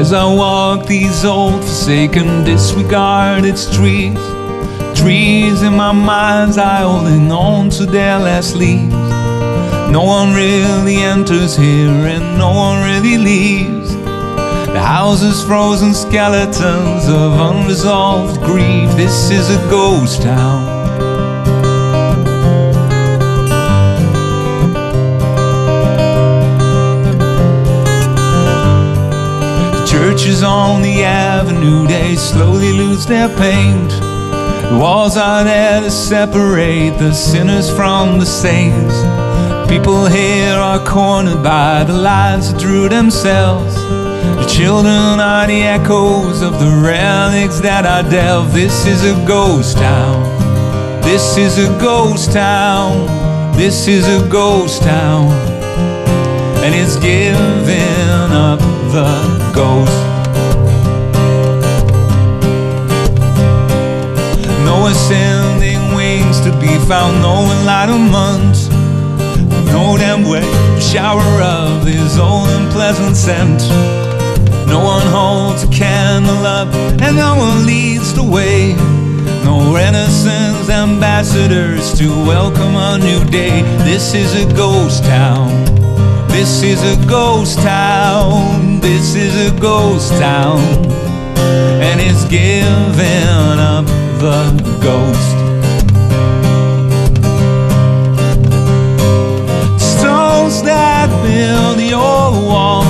As I walk these old, forsaken, disregarded streets, trees in my mind's eye holding on to their last leaves. No one really enters here and no one really leaves. The houses frozen skeletons of unresolved grief. This is a ghost town. Churches on the avenue, they slowly lose their paint. The walls are there to separate the sinners from the saints. People here are cornered by the lies that drew themselves. The children are the echoes of the relics that are dealt. This is a ghost town. This is a ghost town. This is a ghost town. And it's giving up the ghost. No ascending wings to be found, no enlightenment. No damn way shower of this old unpleasant scent. No one holds a candle up, and no one leads the way. No Renaissance ambassadors to welcome a new day. This is a ghost town. This is a ghost town. This is a ghost town. And it's giving up the ghost. Stones that build your walls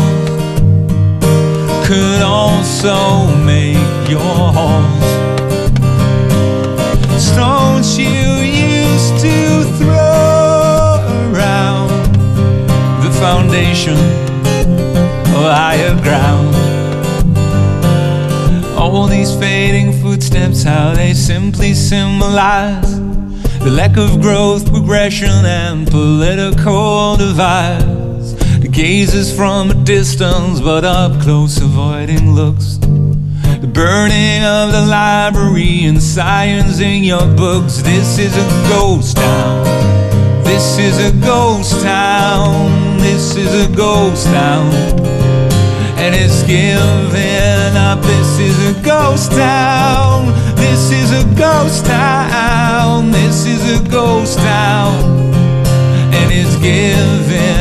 could also make your halls. Of higher ground. All these fading footsteps, how they simply symbolize the lack of growth, progression, and political divides. The gazes from a distance, but up close, avoiding looks. The burning of the library and science in your books. This is a ghost town. This is a ghost town a ghost town. And it's giving up. This is a ghost town. This is a ghost town. This is a ghost town. And it's giving